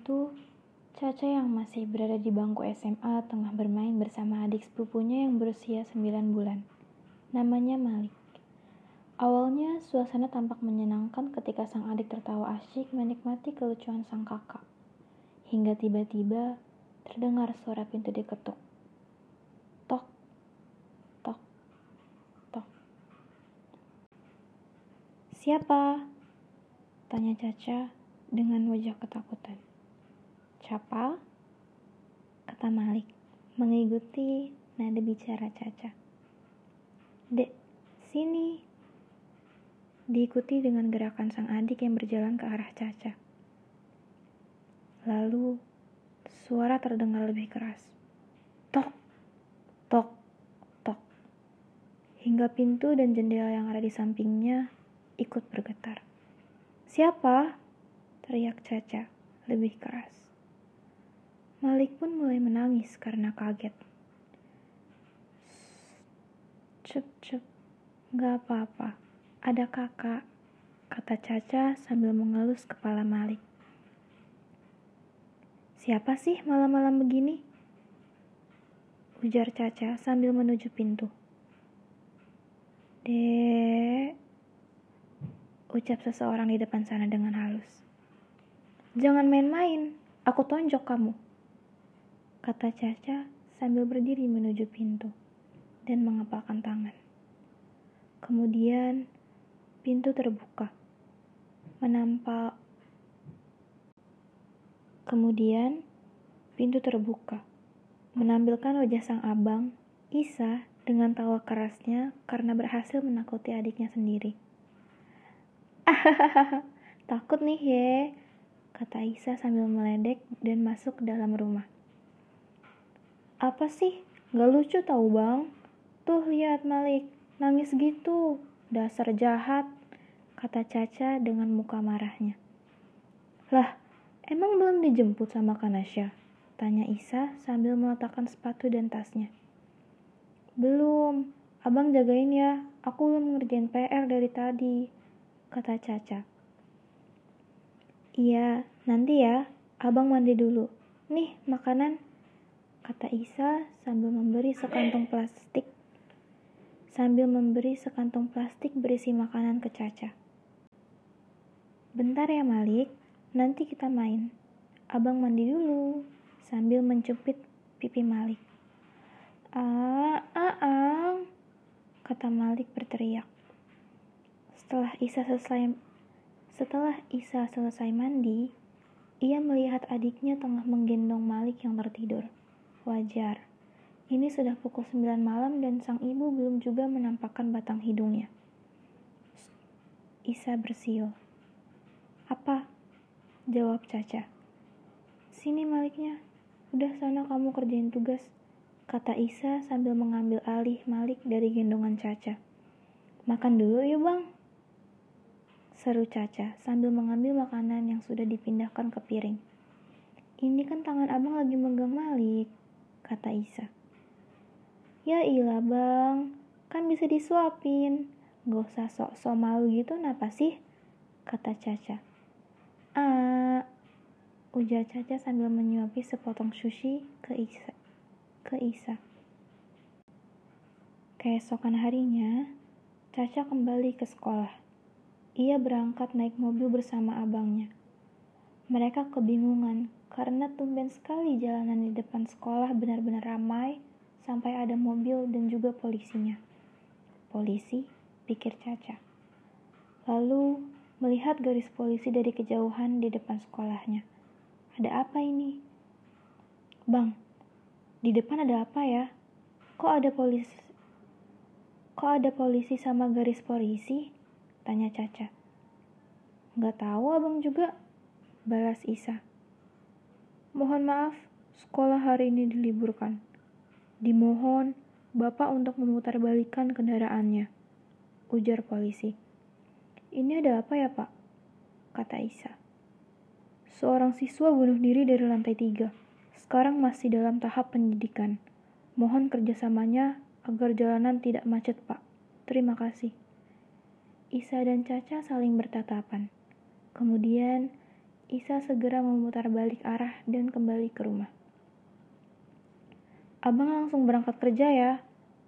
itu, Caca yang masih berada di bangku SMA tengah bermain bersama adik sepupunya yang berusia 9 bulan. Namanya Malik. Awalnya, suasana tampak menyenangkan ketika sang adik tertawa asyik menikmati kelucuan sang kakak. Hingga tiba-tiba terdengar suara pintu diketuk. Tok, tok, tok. Siapa? Tanya Caca dengan wajah ketakutan. Siapa? Kata Malik, mengikuti nada bicara Caca. Dek, sini. Diikuti dengan gerakan sang adik yang berjalan ke arah Caca. Lalu, suara terdengar lebih keras. Tok, tok, tok. Hingga pintu dan jendela yang ada di sampingnya ikut bergetar. Siapa? Teriak Caca lebih keras. Malik pun mulai menangis karena kaget. Cep, cep, gak apa-apa. Ada kakak, kata Caca sambil mengelus kepala Malik. Siapa sih malam-malam begini? Ujar Caca sambil menuju pintu. Dek, ucap seseorang di depan sana dengan halus. Jangan main-main, aku tonjok kamu kata Caca sambil berdiri menuju pintu dan mengepalkan tangan. Kemudian pintu terbuka, menampak. Kemudian pintu terbuka, menampilkan wajah sang abang, Isa, dengan tawa kerasnya karena berhasil menakuti adiknya sendiri. takut nih ye, kata Isa sambil meledek dan masuk ke dalam rumah. Apa sih? Gak lucu tau bang. Tuh lihat Malik, nangis gitu. Dasar jahat, kata Caca dengan muka marahnya. Lah, emang belum dijemput sama Kanasya? Tanya Isa sambil meletakkan sepatu dan tasnya. Belum, abang jagain ya, aku belum ngerjain PR dari tadi, kata Caca. Iya, nanti ya, abang mandi dulu. Nih, makanan kata Isa sambil memberi sekantong plastik sambil memberi sekantong plastik berisi makanan ke Caca. Bentar ya Malik, nanti kita main. Abang mandi dulu, sambil mencupit pipi Malik. Ah, ah, ah, kata Malik berteriak. Setelah Isa selesai setelah Isa selesai mandi, ia melihat adiknya tengah menggendong Malik yang tertidur. Wajar. Ini sudah pukul 9 malam dan sang ibu belum juga menampakkan batang hidungnya. Isa bersiul. Apa? Jawab Caca. Sini Maliknya. Udah sana kamu kerjain tugas. Kata Isa sambil mengambil alih Malik dari gendongan Caca. Makan dulu yuk bang. Seru Caca sambil mengambil makanan yang sudah dipindahkan ke piring. Ini kan tangan abang lagi megang Malik kata Isa. Ya ilah bang, kan bisa disuapin. Gak usah sok-sok malu gitu napa sih? Kata Caca. Ah, ujar Caca sambil menyuapi sepotong sushi ke Isa. Ke Isa. Keesokan harinya, Caca kembali ke sekolah. Ia berangkat naik mobil bersama abangnya. Mereka kebingungan karena tumben sekali jalanan di depan sekolah benar-benar ramai sampai ada mobil dan juga polisinya. Polisi, pikir Caca. Lalu melihat garis polisi dari kejauhan di depan sekolahnya. Ada apa ini? Bang, di depan ada apa ya? Kok ada polisi? Kok ada polisi sama garis polisi? Tanya Caca. Gak tahu abang juga, balas Isa. Mohon maaf, sekolah hari ini diliburkan. Dimohon Bapak untuk memutarbalikkan kendaraannya, ujar polisi. Ini ada apa ya, Pak? Kata Isa. Seorang siswa bunuh diri dari lantai tiga. Sekarang masih dalam tahap penyidikan. Mohon kerjasamanya agar jalanan tidak macet, Pak. Terima kasih. Isa dan Caca saling bertatapan. Kemudian, Isa segera memutar balik arah dan kembali ke rumah. Abang langsung berangkat kerja ya.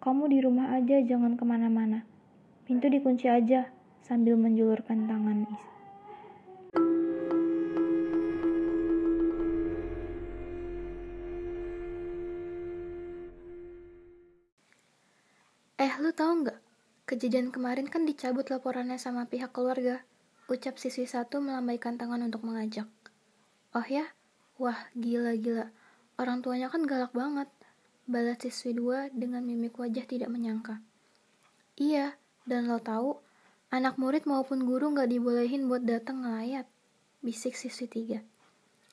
Kamu di rumah aja, jangan ke mana-mana. Pintu dikunci aja, sambil menjulurkan tangan Isa. Eh, lu tahu nggak? Kejadian kemarin kan dicabut laporannya sama pihak keluarga. Ucap siswi satu melambaikan tangan untuk mengajak. Oh ya? Wah, gila-gila. Orang tuanya kan galak banget. Balas siswi dua dengan mimik wajah tidak menyangka. Iya, dan lo tahu, anak murid maupun guru nggak dibolehin buat datang ngelayat. Bisik siswi tiga.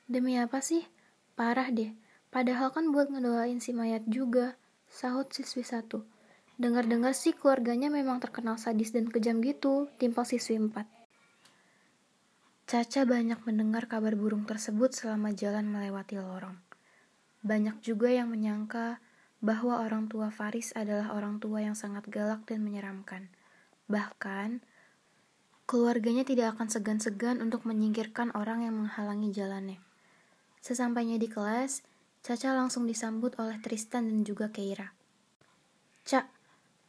Demi apa sih? Parah deh. Padahal kan buat ngedoain si mayat juga. Sahut siswi satu. Dengar-dengar sih keluarganya memang terkenal sadis dan kejam gitu, timpal siswi 4. Caca banyak mendengar kabar burung tersebut selama jalan melewati lorong. Banyak juga yang menyangka bahwa orang tua Faris adalah orang tua yang sangat galak dan menyeramkan. Bahkan, keluarganya tidak akan segan-segan untuk menyingkirkan orang yang menghalangi jalannya. Sesampainya di kelas, Caca langsung disambut oleh Tristan dan juga Keira. Cak,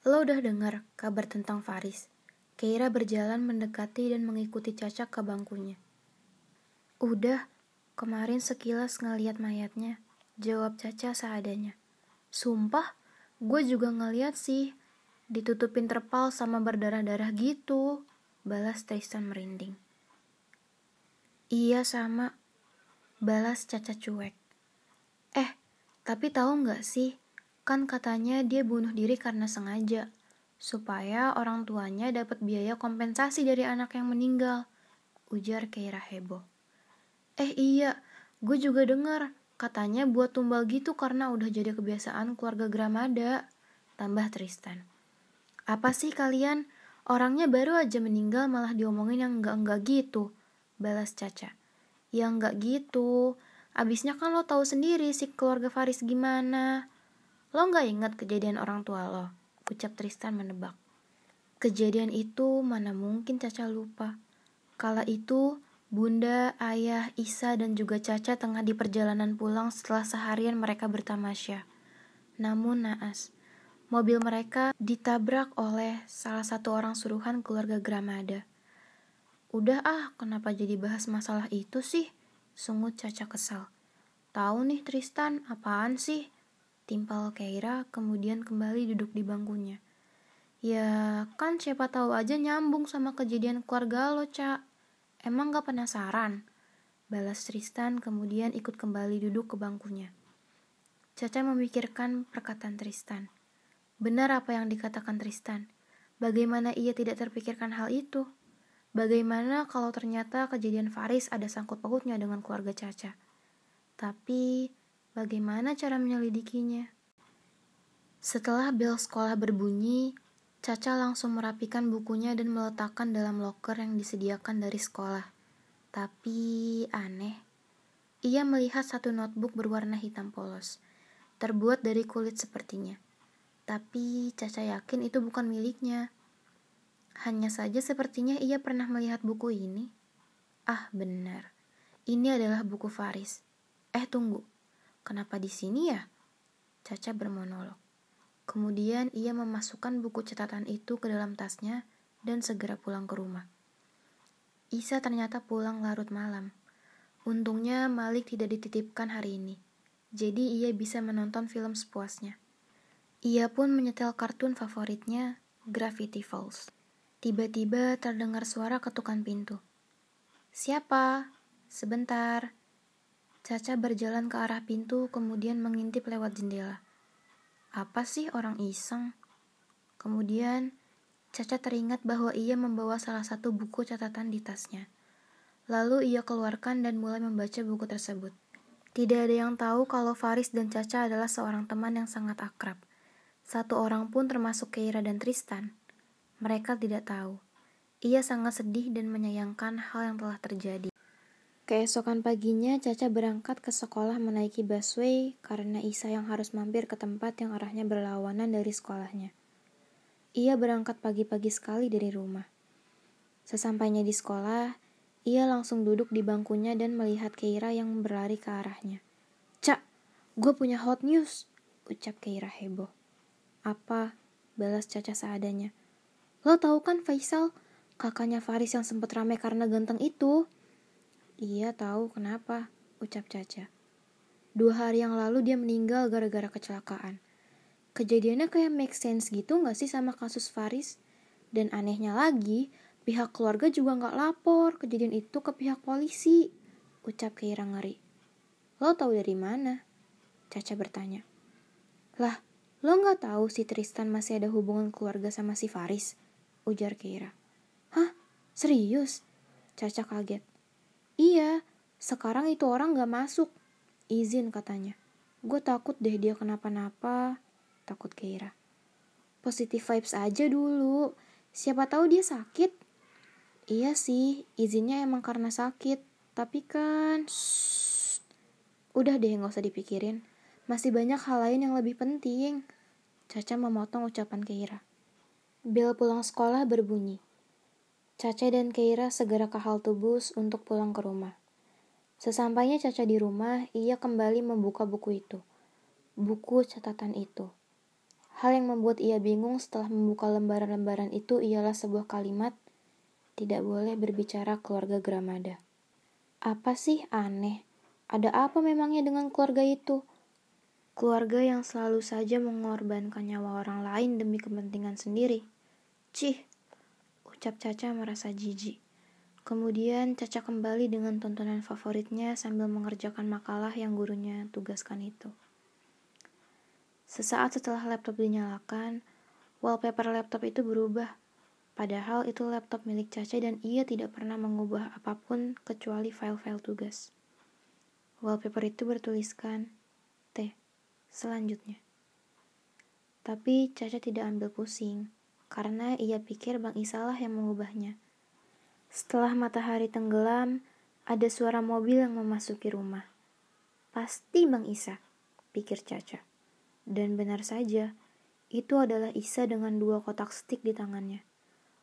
Lo udah dengar kabar tentang Faris? Keira berjalan mendekati dan mengikuti Caca ke bangkunya. Udah, kemarin sekilas ngeliat mayatnya, jawab Caca seadanya. Sumpah, gue juga ngeliat sih, ditutupin terpal sama berdarah-darah gitu, balas Tristan merinding. Iya sama, balas Caca cuek. Eh, tapi tahu nggak sih, Kan katanya dia bunuh diri karena sengaja, supaya orang tuanya dapat biaya kompensasi dari anak yang meninggal. Ujar Keira heboh. Eh iya, gue juga dengar katanya buat tumbal gitu karena udah jadi kebiasaan keluarga Gramada. Tambah Tristan. Apa sih kalian? Orangnya baru aja meninggal malah diomongin yang enggak-enggak gitu. Balas Caca. Ya enggak gitu. Abisnya kan lo tahu sendiri sih keluarga Faris gimana. Lo gak ingat kejadian orang tua lo? Ucap Tristan menebak. Kejadian itu mana mungkin Caca lupa. Kala itu, Bunda, Ayah, Isa, dan juga Caca tengah di perjalanan pulang setelah seharian mereka bertamasya. Namun naas, mobil mereka ditabrak oleh salah satu orang suruhan keluarga Gramada. Udah ah, kenapa jadi bahas masalah itu sih? Sungut Caca kesal. Tahu nih Tristan, apaan sih? Timpal Keira kemudian kembali duduk di bangkunya. Ya, kan siapa tahu aja nyambung sama kejadian keluarga lo, Cak. Emang gak penasaran? Balas Tristan kemudian ikut kembali duduk ke bangkunya. Caca memikirkan perkataan Tristan. Benar apa yang dikatakan Tristan. Bagaimana ia tidak terpikirkan hal itu? Bagaimana kalau ternyata kejadian Faris ada sangkut pautnya dengan keluarga Caca? Tapi Bagaimana cara menyelidikinya? Setelah bel sekolah berbunyi, Caca langsung merapikan bukunya dan meletakkan dalam loker yang disediakan dari sekolah. Tapi aneh, ia melihat satu notebook berwarna hitam polos, terbuat dari kulit sepertinya. Tapi Caca yakin itu bukan miliknya. Hanya saja sepertinya ia pernah melihat buku ini. Ah, benar. Ini adalah buku Faris. Eh, tunggu. Kenapa di sini ya? Caca bermonolog. Kemudian ia memasukkan buku catatan itu ke dalam tasnya dan segera pulang ke rumah. Isa ternyata pulang larut malam. Untungnya Malik tidak dititipkan hari ini, jadi ia bisa menonton film sepuasnya. Ia pun menyetel kartun favoritnya, Gravity Falls. Tiba-tiba terdengar suara ketukan pintu. Siapa? Sebentar. Caca berjalan ke arah pintu, kemudian mengintip lewat jendela. Apa sih orang iseng? Kemudian, Caca teringat bahwa ia membawa salah satu buku catatan di tasnya. Lalu ia keluarkan dan mulai membaca buku tersebut. Tidak ada yang tahu kalau Faris dan Caca adalah seorang teman yang sangat akrab. Satu orang pun termasuk Keira dan Tristan. Mereka tidak tahu. Ia sangat sedih dan menyayangkan hal yang telah terjadi. Keesokan paginya, Caca berangkat ke sekolah menaiki busway karena Isa yang harus mampir ke tempat yang arahnya berlawanan dari sekolahnya. Ia berangkat pagi-pagi sekali dari rumah. Sesampainya di sekolah, Ia langsung duduk di bangkunya dan melihat Keira yang berlari ke arahnya. Cak, gue punya hot news, ucap Keira heboh. Apa? Balas Caca seadanya. Lo tahu kan Faisal, kakaknya Faris yang sempat ramai karena ganteng itu? Iya tahu kenapa, ucap Caca. Dua hari yang lalu dia meninggal gara-gara kecelakaan. Kejadiannya kayak make sense gitu gak sih sama kasus Faris? Dan anehnya lagi, pihak keluarga juga gak lapor kejadian itu ke pihak polisi. Ucap Keira ngeri. Lo tahu dari mana? Caca bertanya. Lah, lo gak tahu si Tristan masih ada hubungan keluarga sama si Faris? Ujar Keira. Hah? Serius? Caca kaget. Iya, sekarang itu orang gak masuk. Izin katanya. Gue takut deh dia kenapa-napa. Takut Keira. Positive vibes aja dulu. Siapa tahu dia sakit. Iya sih, izinnya emang karena sakit. Tapi kan... Shh, udah deh gak usah dipikirin. Masih banyak hal lain yang lebih penting. Caca memotong ucapan Keira. Bel pulang sekolah berbunyi. Caca dan Keira segera ke halte bus untuk pulang ke rumah. Sesampainya Caca di rumah, ia kembali membuka buku itu. Buku catatan itu. Hal yang membuat ia bingung setelah membuka lembaran-lembaran itu ialah sebuah kalimat, tidak boleh berbicara keluarga Gramada. Apa sih aneh? Ada apa memangnya dengan keluarga itu? Keluarga yang selalu saja mengorbankan nyawa orang lain demi kepentingan sendiri. Cih, ucap Caca merasa jijik. Kemudian Caca kembali dengan tontonan favoritnya sambil mengerjakan makalah yang gurunya tugaskan itu. Sesaat setelah laptop dinyalakan, wallpaper laptop itu berubah. Padahal itu laptop milik Caca dan ia tidak pernah mengubah apa pun kecuali file-file tugas. Wallpaper itu bertuliskan T selanjutnya. Tapi Caca tidak ambil pusing, karena ia pikir Bang Isalah yang mengubahnya. Setelah matahari tenggelam, ada suara mobil yang memasuki rumah. Pasti Bang Isa, pikir Caca. Dan benar saja, itu adalah Isa dengan dua kotak stik di tangannya.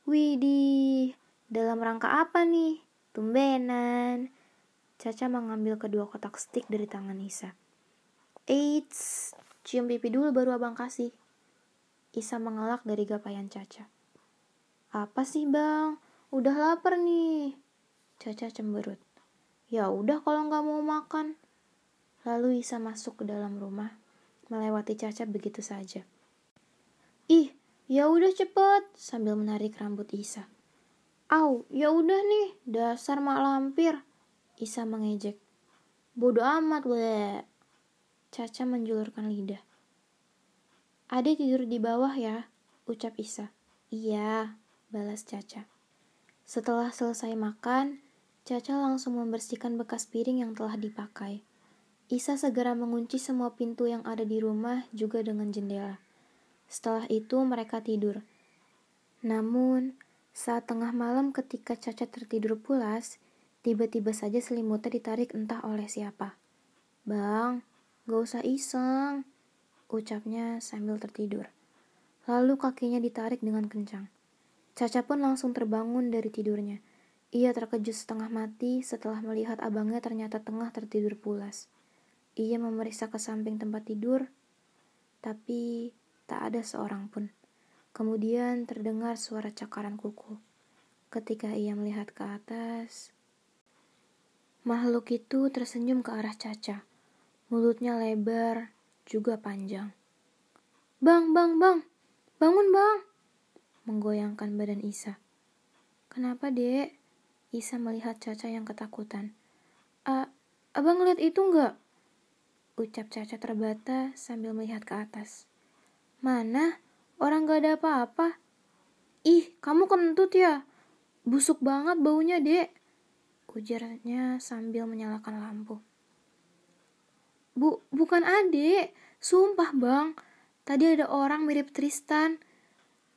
Widih, dalam rangka apa nih? Tumbenan. Caca mengambil kedua kotak stik dari tangan Isa. Eits, cium pipi dulu baru abang kasih. Isa mengelak dari gapayan Caca. Apa sih bang? Udah lapar nih. Caca cemberut. Ya udah kalau nggak mau makan. Lalu Isa masuk ke dalam rumah, melewati Caca begitu saja. Ih, ya udah cepet, sambil menarik rambut Isa. Au, ya udah nih, dasar mak lampir. Isa mengejek. Bodoh amat, le. Caca menjulurkan lidah. Ade tidur di bawah ya, ucap Isa. Iya, balas Caca. Setelah selesai makan, Caca langsung membersihkan bekas piring yang telah dipakai. Isa segera mengunci semua pintu yang ada di rumah juga dengan jendela. Setelah itu mereka tidur. Namun, saat tengah malam ketika Caca tertidur pulas, tiba-tiba saja selimutnya ditarik entah oleh siapa. Bang, Gak usah iseng, ucapnya sambil tertidur. Lalu kakinya ditarik dengan kencang. Caca pun langsung terbangun dari tidurnya. Ia terkejut setengah mati setelah melihat abangnya ternyata tengah tertidur pulas. Ia memeriksa ke samping tempat tidur, tapi tak ada seorang pun. Kemudian terdengar suara cakaran kuku. Ketika ia melihat ke atas, makhluk itu tersenyum ke arah Caca. Mulutnya lebar, juga panjang. Bang, bang, bang, bangun bang. Menggoyangkan badan Isa. Kenapa dek? Isa melihat Caca yang ketakutan. A, abang lihat itu enggak? Ucap Caca terbata sambil melihat ke atas. Mana? Orang gak ada apa-apa. Ih, kamu kentut ya? Busuk banget baunya, dek. Ujarnya sambil menyalakan lampu. Bu, bukan adik. Sumpah, Bang. Tadi ada orang mirip Tristan.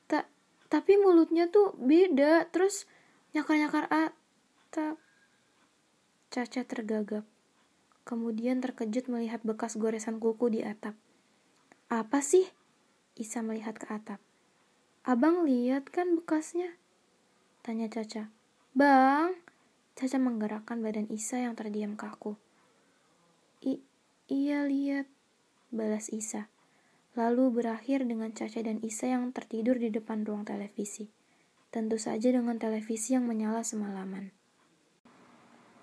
Ta tapi mulutnya tuh beda. Terus nyakar-nyakar atap. Caca tergagap. Kemudian terkejut melihat bekas goresan kuku di atap. Apa sih? Isa melihat ke atap. Abang lihat kan bekasnya? Tanya Caca. Bang, Caca menggerakkan badan Isa yang terdiam kaku. I iya lihat, balas Isa. Lalu berakhir dengan Caca dan Isa yang tertidur di depan ruang televisi. Tentu saja dengan televisi yang menyala semalaman.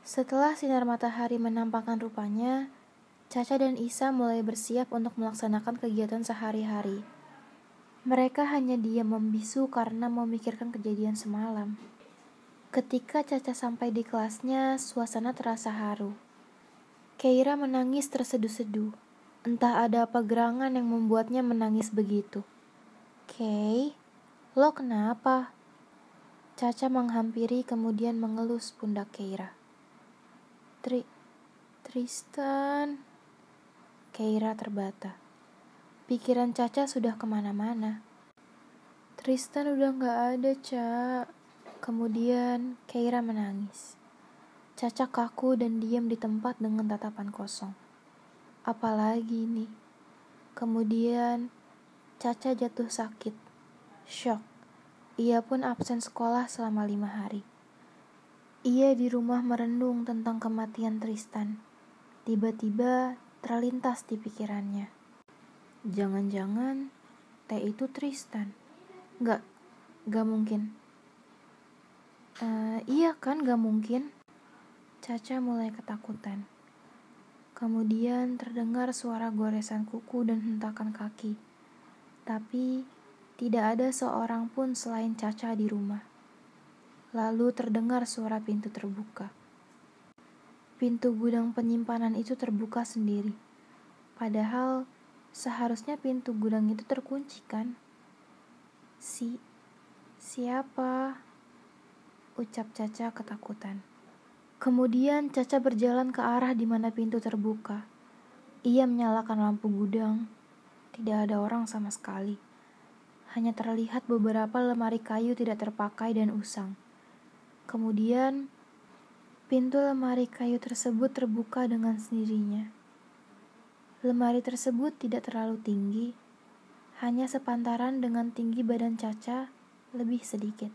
Setelah sinar matahari menampakkan rupanya, Caca dan Isa mulai bersiap untuk melaksanakan kegiatan sehari-hari. Mereka hanya diam membisu karena memikirkan kejadian semalam. Ketika Caca sampai di kelasnya, suasana terasa haru. Keira menangis terseduh-seduh. Entah ada apa gerangan yang membuatnya menangis begitu. Kay, lo kenapa? Caca menghampiri kemudian mengelus pundak Keira. Tri, Tristan. Keira terbata. Pikiran Caca sudah ke mana-mana. Tristan udah gak ada, Cak. Kemudian Keira menangis. Caca kaku dan diam di tempat dengan tatapan kosong. Apalagi ini? Kemudian Caca jatuh sakit. Shock. Ia pun absen sekolah selama lima hari. Ia di rumah merenung tentang kematian Tristan. Tiba-tiba terlintas di pikirannya. Jangan-jangan Teh itu Tristan. Gak, gak mungkin. Uh, iya kan, gak mungkin. Caca mulai ketakutan. Kemudian terdengar suara goresan kuku dan hentakan kaki. Tapi tidak ada seorang pun selain Caca di rumah. Lalu terdengar suara pintu terbuka. Pintu gudang penyimpanan itu terbuka sendiri. Padahal Seharusnya pintu gudang itu terkunci kan? Si, siapa? Ucap Caca ketakutan. Kemudian Caca berjalan ke arah di mana pintu terbuka. Ia menyalakan lampu gudang. Tidak ada orang sama sekali. Hanya terlihat beberapa lemari kayu tidak terpakai dan usang. Kemudian, pintu lemari kayu tersebut terbuka dengan sendirinya. Lemari tersebut tidak terlalu tinggi, hanya sepantaran dengan tinggi badan Caca lebih sedikit.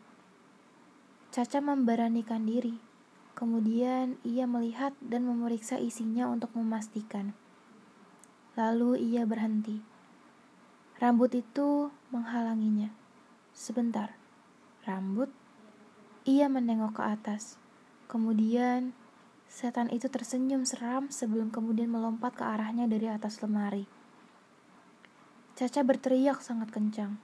Caca memberanikan diri, kemudian ia melihat dan memeriksa isinya untuk memastikan. Lalu ia berhenti. Rambut itu menghalanginya. Sebentar, rambut? Ia menengok ke atas. Kemudian Setan itu tersenyum seram sebelum kemudian melompat ke arahnya dari atas lemari. Caca berteriak sangat kencang.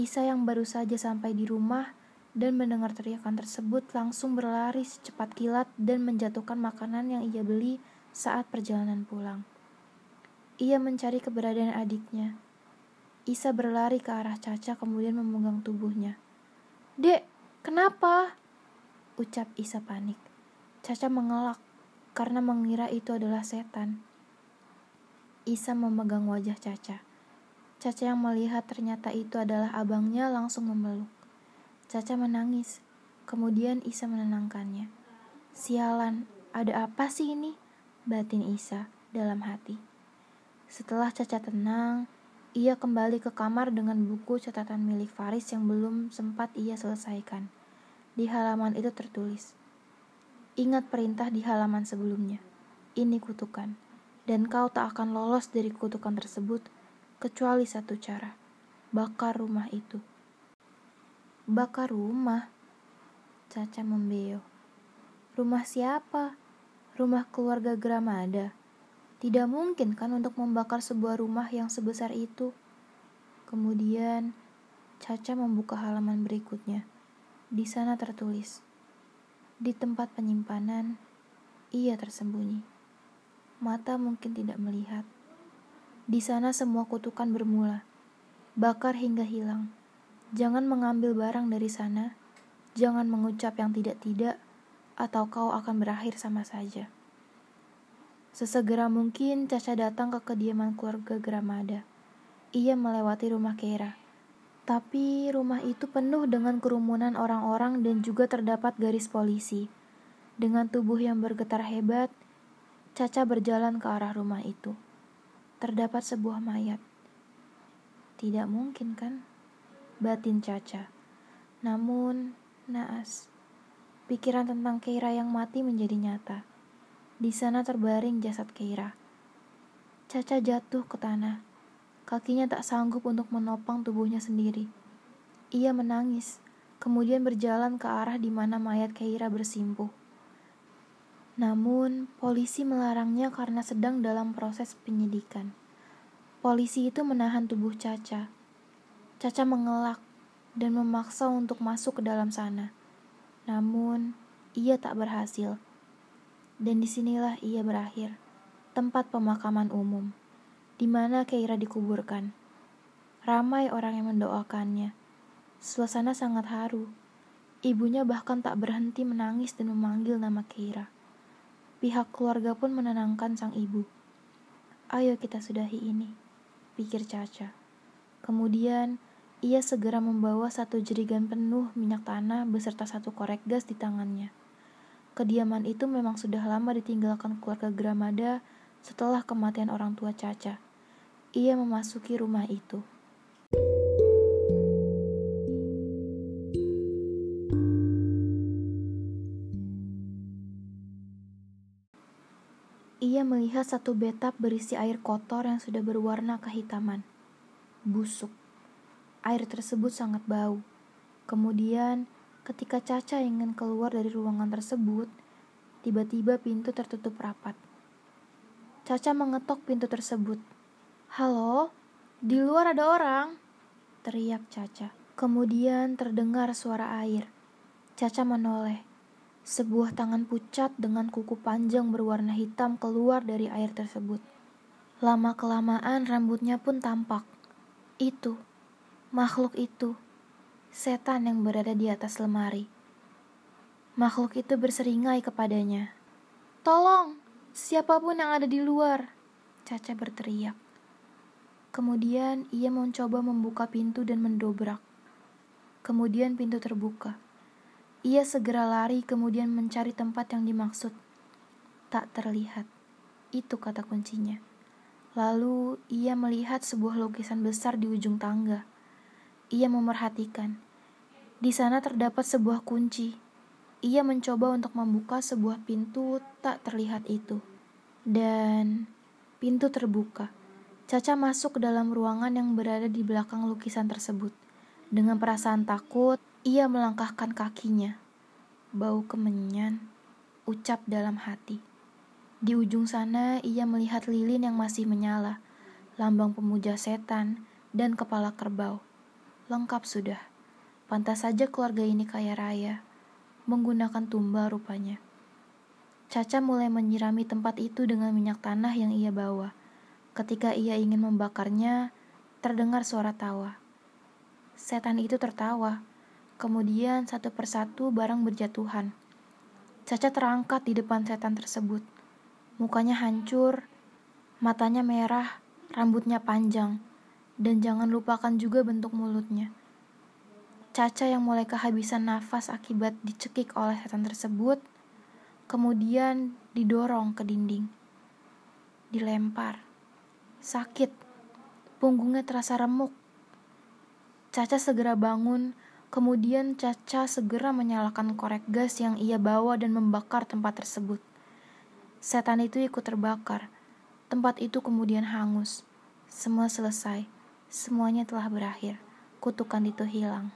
Isa yang baru saja sampai di rumah dan mendengar teriakan tersebut langsung berlari secepat kilat dan menjatuhkan makanan yang ia beli saat perjalanan pulang. Ia mencari keberadaan adiknya. Isa berlari ke arah Caca kemudian memegang tubuhnya. Dek, kenapa? Ucap Isa panik. Caca mengelak karena mengira itu adalah setan. Isa memegang wajah Caca. Caca yang melihat ternyata itu adalah abangnya langsung memeluk. Caca menangis. Kemudian Isa menenangkannya. Sialan, ada apa sih ini? Batin Isa dalam hati. Setelah Caca tenang, ia kembali ke kamar dengan buku catatan milik Faris yang belum sempat ia selesaikan. Di halaman itu tertulis, Ingat perintah di halaman sebelumnya. Ini kutukan, dan kau tak akan lolos dari kutukan tersebut kecuali satu cara. Bakar rumah itu. Bakar rumah? Caca membeo. Rumah siapa? Rumah keluarga Gramada. Tidak mungkin kan untuk membakar sebuah rumah yang sebesar itu. Kemudian Caca membuka halaman berikutnya. Di sana tertulis, di tempat penyimpanan, ia tersembunyi. Mata mungkin tidak melihat. Di sana semua kutukan bermula. Bakar hingga hilang. Jangan mengambil barang dari sana. Jangan mengucap yang tidak-tidak, atau kau akan berakhir sama saja. Sesegera mungkin Caca datang ke kediaman keluarga Gramada. Ia melewati rumah Kera. Tapi rumah itu penuh dengan kerumunan orang-orang dan juga terdapat garis polisi. Dengan tubuh yang bergetar hebat, Caca berjalan ke arah rumah itu. Terdapat sebuah mayat. Tidak mungkin kan? Batin Caca. Namun, naas. Pikiran tentang Keira yang mati menjadi nyata. Di sana terbaring jasad Keira. Caca jatuh ke tanah. Kakinya tak sanggup untuk menopang tubuhnya sendiri. Ia menangis, kemudian berjalan ke arah di mana mayat Keira bersimpuh. Namun, polisi melarangnya karena sedang dalam proses penyidikan. Polisi itu menahan tubuh Caca. Caca mengelak dan memaksa untuk masuk ke dalam sana. Namun, ia tak berhasil. Dan di sinilah ia berakhir, tempat pemakaman umum, di mana Keira dikuburkan. Ramai orang yang mendoakannya. Suasana sangat haru. Ibunya bahkan tak berhenti menangis dan memanggil nama Keira. Pihak keluarga pun menenangkan sang ibu. Ayo kita sudahi ini, pikir Caca. Kemudian, ia segera membawa satu jerigan penuh minyak tanah beserta satu korek gas di tangannya. Kediaman itu memang sudah lama ditinggalkan keluarga Gramada setelah kematian orang tua Caca. Ia memasuki rumah itu. Ia melihat satu betap berisi air kotor yang sudah berwarna kehitaman. Busuk. Air tersebut sangat bau. Kemudian, ketika Caca ingin keluar dari ruangan tersebut, tiba-tiba pintu tertutup rapat. Caca mengetok pintu tersebut. "Halo, di luar ada orang!" teriak Caca. Kemudian terdengar suara air. Caca menoleh. Sebuah tangan pucat dengan kuku panjang berwarna hitam keluar dari air tersebut. Lama-kelamaan rambutnya pun tampak. Itu Makhluk itu, setan yang berada di atas lemari. Makhluk itu berseringai kepadanya. Tolong, siapa pun yang ada di luar, Caca berteriak. Kemudian ia mencoba membuka pintu dan mendobrak. Kemudian pintu terbuka. Ia segera lari kemudian mencari tempat yang dimaksud. Tak terlihat. Itu kata kuncinya. Lalu ia melihat sebuah lukisan besar di ujung tangga. Ia memerhatikan. Di sana terdapat sebuah kunci. Ia mencoba untuk membuka sebuah pintu tak terlihat itu. Dan pintu terbuka. Caca masuk ke dalam ruangan yang berada di belakang lukisan tersebut. Dengan perasaan takut, ia melangkahkan kakinya. Bau kemenyan, ucap dalam hati. Di ujung sana, ia melihat lilin yang masih menyala, lambang pemuja setan, dan kepala kerbau. Lengkap sudah. Pantas saja keluarga ini kaya raya. Menggunakan tumbal rupanya. Caca mulai menyirami tempat itu dengan minyak tanah yang ia bawa. Ketika ia ingin membakarnya, terdengar suara tawa. Setan itu tertawa. Kemudian satu persatu barang berjatuhan. Caca terangkat di depan setan tersebut. Mukanya hancur, matanya merah, rambutnya panjang dan jangan lupakan juga bentuk mulutnya. Caca yang mulai kehabisan nafas akibat dicekik oleh setan tersebut, kemudian didorong ke dinding. Dilempar. Sakit. Punggungnya terasa remuk. Caca segera bangun, kemudian Caca segera menyalakan korek gas yang ia bawa dan membakar tempat tersebut. Setan itu ikut terbakar. Tempat itu kemudian hangus. Semua selesai. Semuanya telah berakhir. Kutukan itu hilang.